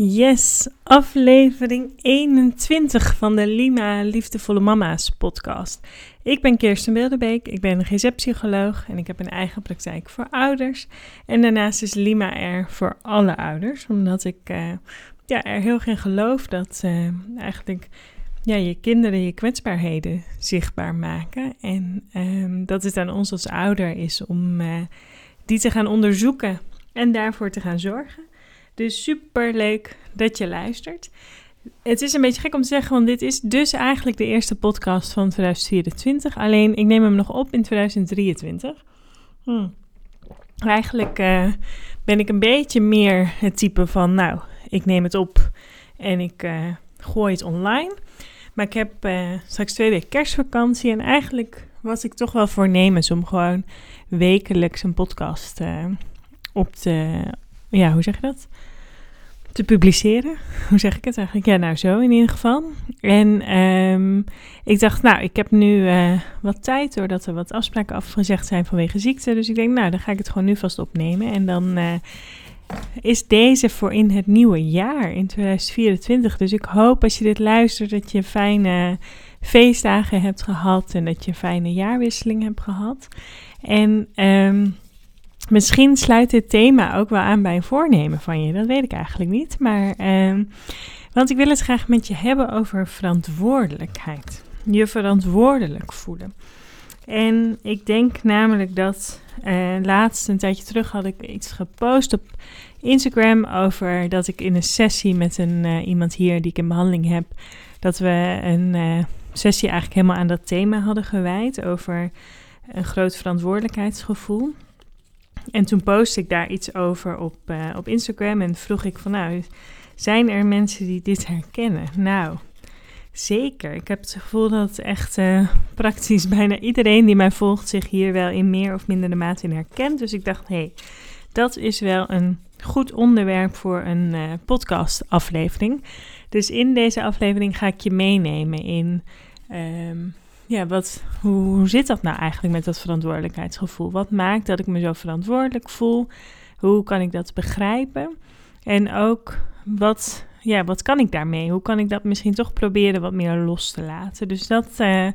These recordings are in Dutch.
Yes, aflevering 21 van de Lima Liefdevolle Mama's podcast. Ik ben Kirsten Wilderbeek, ik ben receptpsycholoog en ik heb een eigen praktijk voor ouders. En daarnaast is Lima er voor alle ouders, omdat ik uh, ja, er heel geen geloof dat uh, eigenlijk ja, je kinderen je kwetsbaarheden zichtbaar maken. En um, dat het aan ons als ouder is om uh, die te gaan onderzoeken en daarvoor te gaan zorgen. Dus super leuk dat je luistert. Het is een beetje gek om te zeggen, want dit is dus eigenlijk de eerste podcast van 2024. Alleen ik neem hem nog op in 2023. Hm. Eigenlijk uh, ben ik een beetje meer het type van, nou, ik neem het op en ik uh, gooi het online. Maar ik heb uh, straks twee weken kerstvakantie en eigenlijk was ik toch wel voornemens om gewoon wekelijks een podcast op te, ja, hoe zeg je dat? te publiceren. Hoe zeg ik het eigenlijk? Ja, nou zo in ieder geval. En um, ik dacht, nou, ik heb nu uh, wat tijd doordat er wat afspraken afgezegd zijn vanwege ziekte. Dus ik denk, nou, dan ga ik het gewoon nu vast opnemen. En dan uh, is deze voor in het nieuwe jaar, in 2024. Dus ik hoop als je dit luistert dat je fijne feestdagen hebt gehad en dat je fijne jaarwisseling hebt gehad. En um, Misschien sluit dit thema ook wel aan bij een voornemen van je. Dat weet ik eigenlijk niet. Maar, uh, want ik wil het graag met je hebben over verantwoordelijkheid. Je verantwoordelijk voelen. En ik denk namelijk dat uh, laatst een tijdje terug had ik iets gepost op Instagram over dat ik in een sessie met een, uh, iemand hier die ik in behandeling heb, dat we een uh, sessie eigenlijk helemaal aan dat thema hadden gewijd over een groot verantwoordelijkheidsgevoel. En toen postte ik daar iets over op, uh, op Instagram en vroeg ik van nou, zijn er mensen die dit herkennen? Nou, zeker. Ik heb het gevoel dat echt uh, praktisch bijna iedereen die mij volgt zich hier wel in meer of mindere mate in herkent. Dus ik dacht, hé, hey, dat is wel een goed onderwerp voor een uh, podcast-aflevering. Dus in deze aflevering ga ik je meenemen in um, ja, wat, hoe zit dat nou eigenlijk met dat verantwoordelijkheidsgevoel? Wat maakt dat ik me zo verantwoordelijk voel? Hoe kan ik dat begrijpen? En ook, wat, ja, wat kan ik daarmee? Hoe kan ik dat misschien toch proberen wat meer los te laten? Dus dat uh,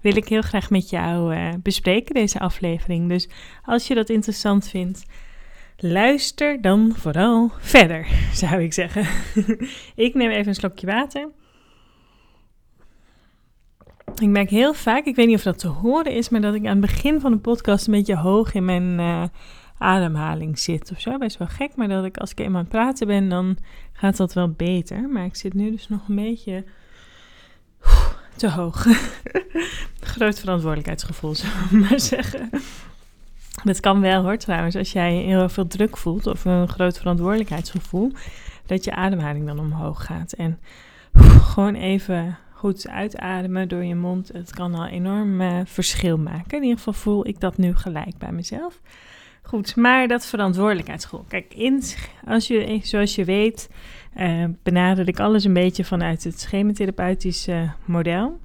wil ik heel graag met jou uh, bespreken, deze aflevering. Dus als je dat interessant vindt, luister dan vooral verder, zou ik zeggen. ik neem even een slokje water. Ik merk heel vaak, ik weet niet of dat te horen is, maar dat ik aan het begin van de podcast een beetje hoog in mijn uh, ademhaling zit of zo. Best wel gek, maar dat ik als ik eenmaal aan het praten ben, dan gaat dat wel beter. Maar ik zit nu dus nog een beetje te hoog. Groot verantwoordelijkheidsgevoel, zou ik maar zeggen. Dat kan wel hoor trouwens, als jij heel veel druk voelt of een groot verantwoordelijkheidsgevoel, dat je ademhaling dan omhoog gaat. En gewoon even goed uitademen door je mond. Het kan al enorm uh, verschil maken. In ieder geval voel ik dat nu gelijk bij mezelf. Goed, maar dat verantwoordelijkheidsgevoel. Kijk, in, als je, zoals je weet, uh, benader ik alles een beetje vanuit het schematherapeutische model.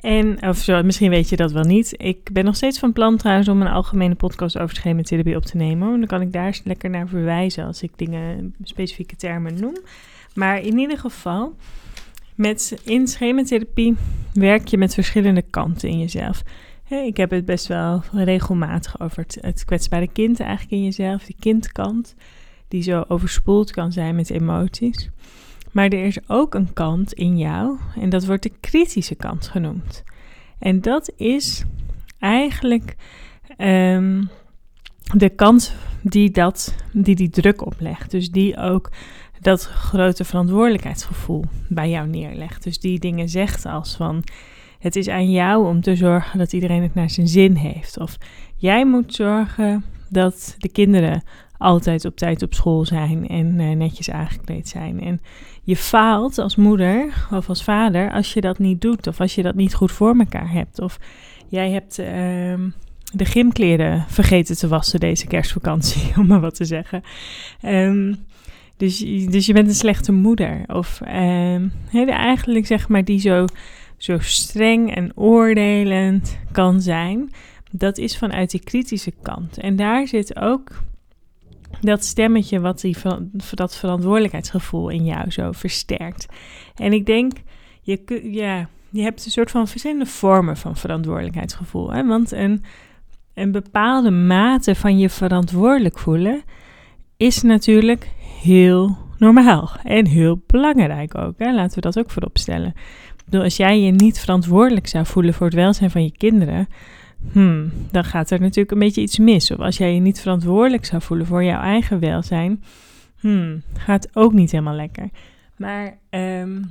En, of zo, misschien weet je dat wel niet. Ik ben nog steeds van plan trouwens om een algemene podcast over schematherapie op te nemen. Dan kan ik daar lekker naar verwijzen als ik dingen, specifieke termen noem. Maar in ieder geval, met in schematherapie werk je met verschillende kanten in jezelf. ik heb het best wel regelmatig over het, kwetsbare kind eigenlijk in jezelf, die kindkant, die zo overspoeld kan zijn met emoties. Maar er is ook een kant in jou en dat wordt de kritische kant genoemd. En dat is eigenlijk um, de kant die, dat, die die druk oplegt. Dus die ook dat grote verantwoordelijkheidsgevoel bij jou neerlegt. Dus die dingen zegt als van het is aan jou om te zorgen dat iedereen het naar zijn zin heeft. Of jij moet zorgen dat de kinderen altijd op tijd op school zijn en uh, netjes aangekleed zijn. En je faalt als moeder of als vader als je dat niet doet of als je dat niet goed voor elkaar hebt. Of jij hebt uh, de gymkleren vergeten te wassen deze kerstvakantie, om maar wat te zeggen. Um, dus, dus je bent een slechte moeder. Of uh, eigenlijk zeg maar die zo, zo streng en oordelend kan zijn. Dat is vanuit die kritische kant. En daar zit ook dat stemmetje wat die, dat verantwoordelijkheidsgevoel in jou zo versterkt. En ik denk, je, ja, je hebt een soort van verschillende vormen van verantwoordelijkheidsgevoel. Hè? Want een, een bepaalde mate van je verantwoordelijk voelen is natuurlijk heel normaal en heel belangrijk ook. Hè? Laten we dat ook voorop stellen. bedoel, als jij je niet verantwoordelijk zou voelen voor het welzijn van je kinderen, hmm, dan gaat er natuurlijk een beetje iets mis. Of als jij je niet verantwoordelijk zou voelen voor jouw eigen welzijn, hmm, gaat ook niet helemaal lekker. Maar um,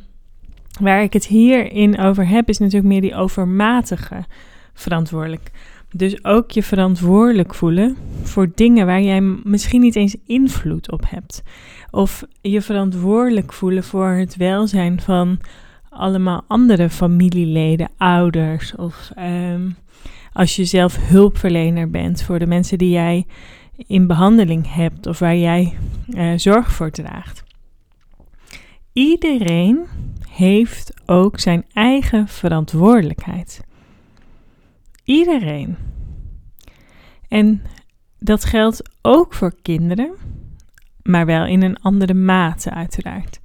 waar ik het hierin over heb, is natuurlijk meer die overmatige verantwoordelijk. Dus ook je verantwoordelijk voelen voor dingen waar jij misschien niet eens invloed op hebt. Of je verantwoordelijk voelen voor het welzijn van allemaal andere familieleden, ouders. Of um, als je zelf hulpverlener bent voor de mensen die jij in behandeling hebt of waar jij uh, zorg voor draagt. Iedereen heeft ook zijn eigen verantwoordelijkheid. Iedereen. En dat geldt ook voor kinderen, maar wel in een andere mate, uiteraard.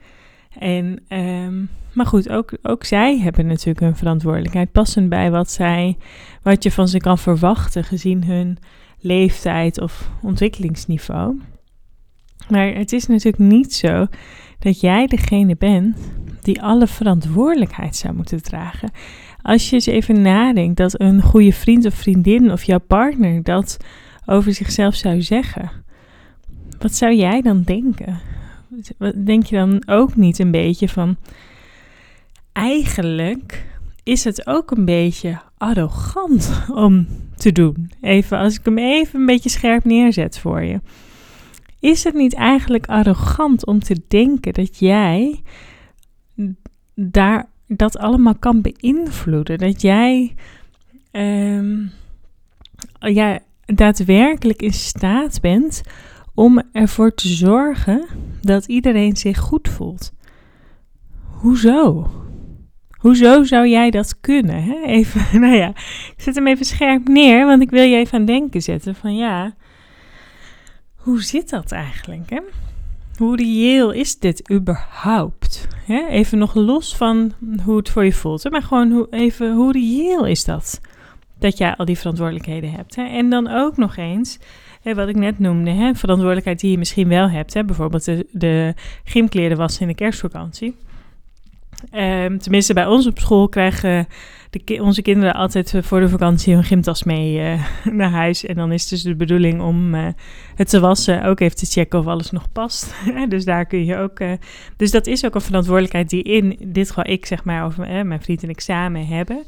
En, um, maar goed, ook, ook zij hebben natuurlijk hun verantwoordelijkheid, passend bij wat, zij, wat je van ze kan verwachten, gezien hun leeftijd of ontwikkelingsniveau. Maar het is natuurlijk niet zo dat jij degene bent die alle verantwoordelijkheid zou moeten dragen. Als je eens even nadenkt dat een goede vriend of vriendin of jouw partner dat over zichzelf zou zeggen, wat zou jij dan denken? Denk je dan ook niet een beetje van, eigenlijk is het ook een beetje arrogant om te doen? Even als ik hem even een beetje scherp neerzet voor je. Is het niet eigenlijk arrogant om te denken dat jij daar dat allemaal kan beïnvloeden? Dat jij um, ja, daadwerkelijk in staat bent om ervoor te zorgen dat iedereen zich goed voelt. Hoezo? Hoezo zou jij dat kunnen? Hè? Even, nou ja, ik zet hem even scherp neer, want ik wil je even aan denken zetten van ja, hoe zit dat eigenlijk? Hè? Hoe reëel is dit überhaupt? Even nog los van hoe het voor je voelt, maar gewoon hoe, even hoe reëel is dat? Dat jij al die verantwoordelijkheden hebt. Hè? En dan ook nog eens, wat ik net noemde, hè, verantwoordelijkheid die je misschien wel hebt. Hè? Bijvoorbeeld de, de gymkleren wassen in de kerstvakantie. Um, tenminste, bij ons op school krijgen de, onze kinderen altijd eh, voor de vakantie hun gymtas mee uh, naar huis. En dan is dus de bedoeling om uh, het te wassen, ook even te checken of alles nog past. dus daar kun je ook. dus dat is ook een verantwoordelijkheid die in dit geval ik, zeg maar, of mijn vriend en ik samen hebben.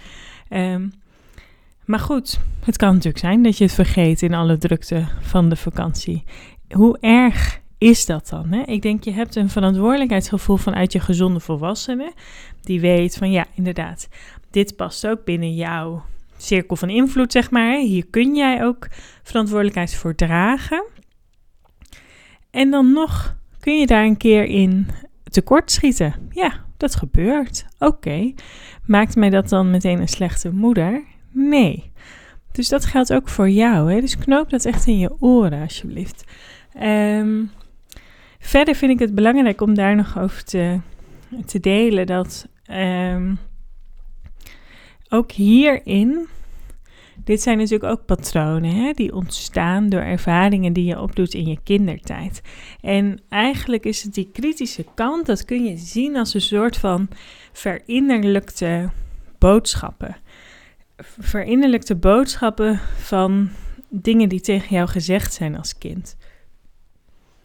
Um, maar goed, het kan natuurlijk zijn dat je het vergeet in alle drukte van de vakantie. Hoe erg is dat dan? Hè? Ik denk, je hebt een verantwoordelijkheidsgevoel vanuit je gezonde volwassene. Die weet van ja, inderdaad, dit past ook binnen jouw cirkel van invloed, zeg maar. Hier kun jij ook verantwoordelijkheid voor dragen. En dan nog kun je daar een keer in tekortschieten. Ja, dat gebeurt. Oké. Maakt mij dat dan meteen een slechte moeder? Nee. Dus dat geldt ook voor jou. Hè? Dus knoop dat echt in je oren, alsjeblieft. Um, Verder vind ik het belangrijk om daar nog over te, te delen dat um, ook hierin, dit zijn natuurlijk ook patronen hè, die ontstaan door ervaringen die je opdoet in je kindertijd. En eigenlijk is het die kritische kant, dat kun je zien als een soort van verinnerlijkte boodschappen. Verinnerlijkte boodschappen van dingen die tegen jou gezegd zijn als kind.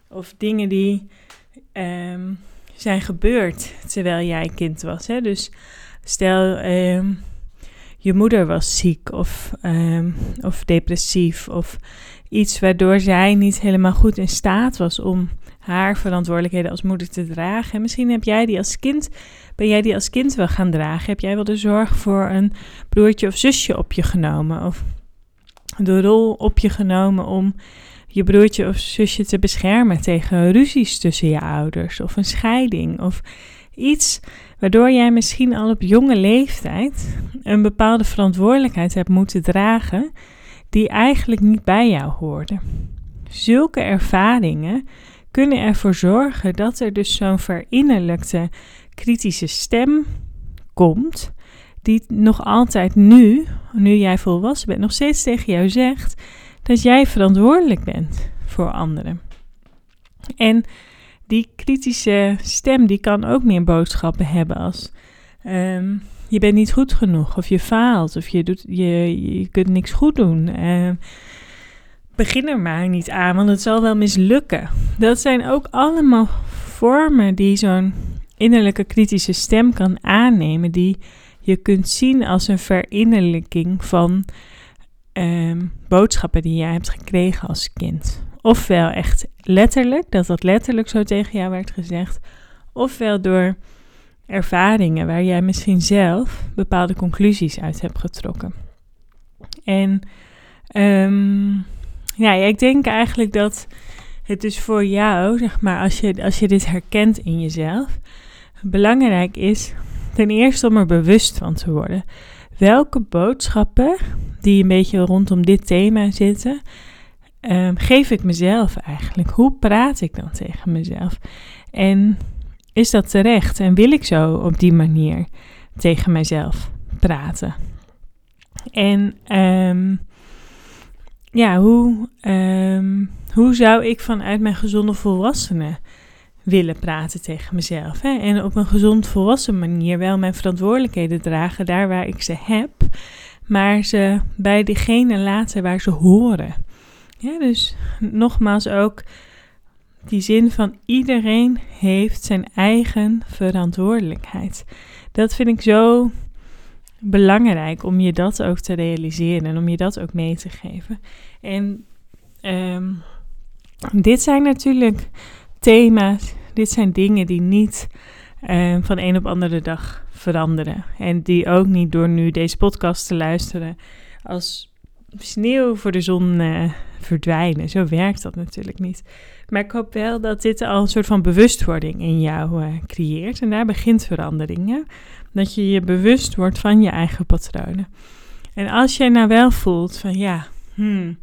Of dingen die ehm, zijn gebeurd terwijl jij kind was. Hè? Dus stel, ehm, je moeder was ziek of, ehm, of depressief of iets waardoor zij niet helemaal goed in staat was om haar verantwoordelijkheden als moeder te dragen. En misschien heb jij die als kind, ben jij die als kind wel gaan dragen. Heb jij wel de zorg voor een broertje of zusje op je genomen? Of de rol op je genomen om je broertje of zusje te beschermen tegen ruzies tussen je ouders of een scheiding of iets waardoor jij misschien al op jonge leeftijd een bepaalde verantwoordelijkheid hebt moeten dragen die eigenlijk niet bij jou hoorde. zulke ervaringen kunnen ervoor zorgen dat er dus zo'n verinnerlijkte kritische stem komt, die nog altijd nu, nu jij volwassen bent, nog steeds tegen jou zegt dat jij verantwoordelijk bent voor anderen. En die kritische stem die kan ook meer boodschappen hebben als ehm, je bent niet goed genoeg of je faalt of je, doet, je, je kunt niks goed doen. Uh, begin er maar niet aan, want het zal wel mislukken. Dat zijn ook allemaal vormen die zo'n innerlijke kritische stem kan aannemen, die je kunt zien als een verinnerlijking van ehm, boodschappen die jij hebt gekregen als kind. Ofwel echt letterlijk, dat dat letterlijk zo tegen jou werd gezegd, ofwel door ervaringen waar jij misschien zelf bepaalde conclusies uit hebt getrokken. En um, ja, ik denk eigenlijk dat het dus voor jou, zeg maar, als je, als je dit herkent in jezelf, belangrijk is ten eerste om er bewust van te worden. Welke boodschappen die een beetje rondom dit thema zitten, um, geef ik mezelf eigenlijk? Hoe praat ik dan tegen mezelf? En is dat terecht? En wil ik zo op die manier tegen mezelf praten? En um, ja, hoe, ehm, hoe zou ik vanuit mijn gezonde volwassenen willen praten tegen mezelf? Hè? En op een gezond volwassen manier wel mijn verantwoordelijkheden dragen daar waar ik ze heb, maar ze bij degene laten waar ze horen. Ja, dus nogmaals ook die zin van iedereen heeft zijn eigen verantwoordelijkheid. Dat vind ik zo belangrijk om je dat ook te realiseren en om je dat ook mee te geven. En ehm, dit zijn natuurlijk thema's, dit zijn dingen die niet um, van een op andere dag veranderen. En die ook niet door nu deze podcast te luisteren als sneeuw voor de zon uh, verdwijnen. Zo werkt dat natuurlijk niet. Maar ik hoop wel dat dit al een soort van bewustwording in jou uh, creëert. En daar begint verandering. Dat je je bewust wordt van je eigen patronen. En als jij nou wel voelt van ja, hmm,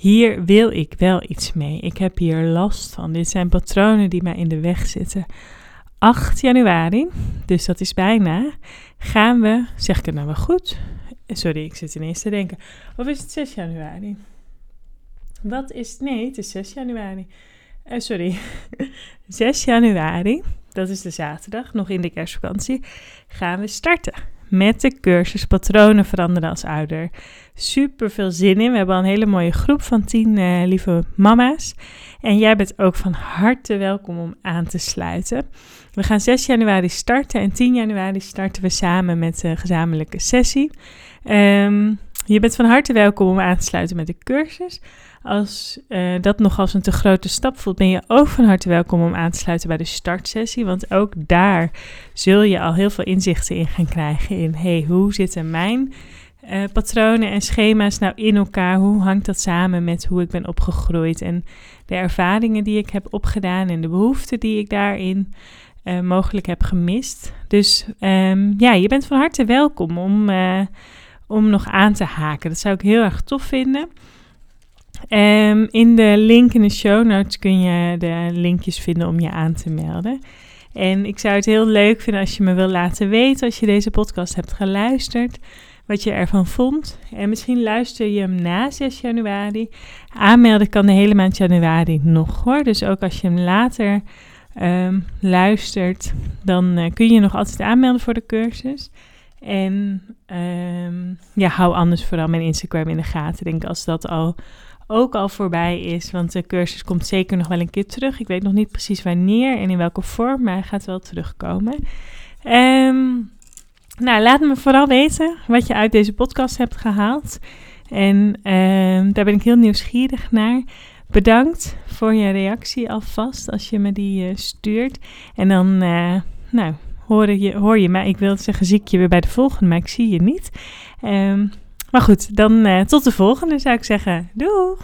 hier wil ik wel iets mee. Ik heb hier last van. Dit zijn patronen die mij in de weg zitten. 8 januari, dus dat is bijna, gaan we, zeg ik het nou wel goed? Sorry, ik zit ineens te denken. Of is het 6 januari? Wat is, nee, het is 6 januari. Uh, sorry, 6 januari, dat is de zaterdag, nog in de kerstvakantie, gaan we starten met de cursus Patronen veranderen als ouder. Super veel zin in. We hebben al een hele mooie groep van 10 uh, lieve mama's. En jij bent ook van harte welkom om aan te sluiten. We gaan 6 januari starten en 10 januari starten we samen met een gezamenlijke sessie. Um, je bent van harte welkom om aan te sluiten met de cursus. Als uh, dat nog als een te grote stap voelt, ben je ook van harte welkom om aan te sluiten bij de startsessie. Want ook daar zul je al heel veel inzichten in gaan krijgen in, hey, hoe zitten mijn uh, patronen en schema's nou in elkaar? Hoe hangt dat samen met hoe ik ben opgegroeid en de ervaringen die ik heb opgedaan en de behoeften die ik daarin uh, mogelijk heb gemist? Dus um, ja, je bent van harte welkom om, om nog aan te haken. Dat zou ik heel erg tof vinden. Um, in de link in de show notes kun je de linkjes vinden om je aan te melden. En ik zou het heel leuk vinden als je me wil laten weten als je deze podcast hebt geluisterd, wat je ervan vond. En misschien luister je hem na 6 januari. Aanmelden kan de hele maand januari nog hoor. Dus ook als je hem later um, luistert, dan uh, kun je nog altijd aanmelden voor de cursus. En um, ja, hou anders vooral mijn Instagram in de gaten. Ik denk als dat al ook al voorbij is. Want de cursus komt zeker nog wel een keer terug. Ik weet nog niet precies wanneer en in welke vorm, maar hij gaat wel terugkomen. Um, nou, laat me vooral weten wat je uit deze podcast hebt gehaald. En um, daar ben ik heel nieuwsgierig naar. Bedankt voor je reactie alvast als je me die uh, stuurt. En dan, uh, nou, hoor je, hoor je mij. Ik wil zeggen, zie ik je weer bij de volgende, maar ik zie je niet. Um, maar goed, dan uh, tot de volgende zou ik zeggen. Doei!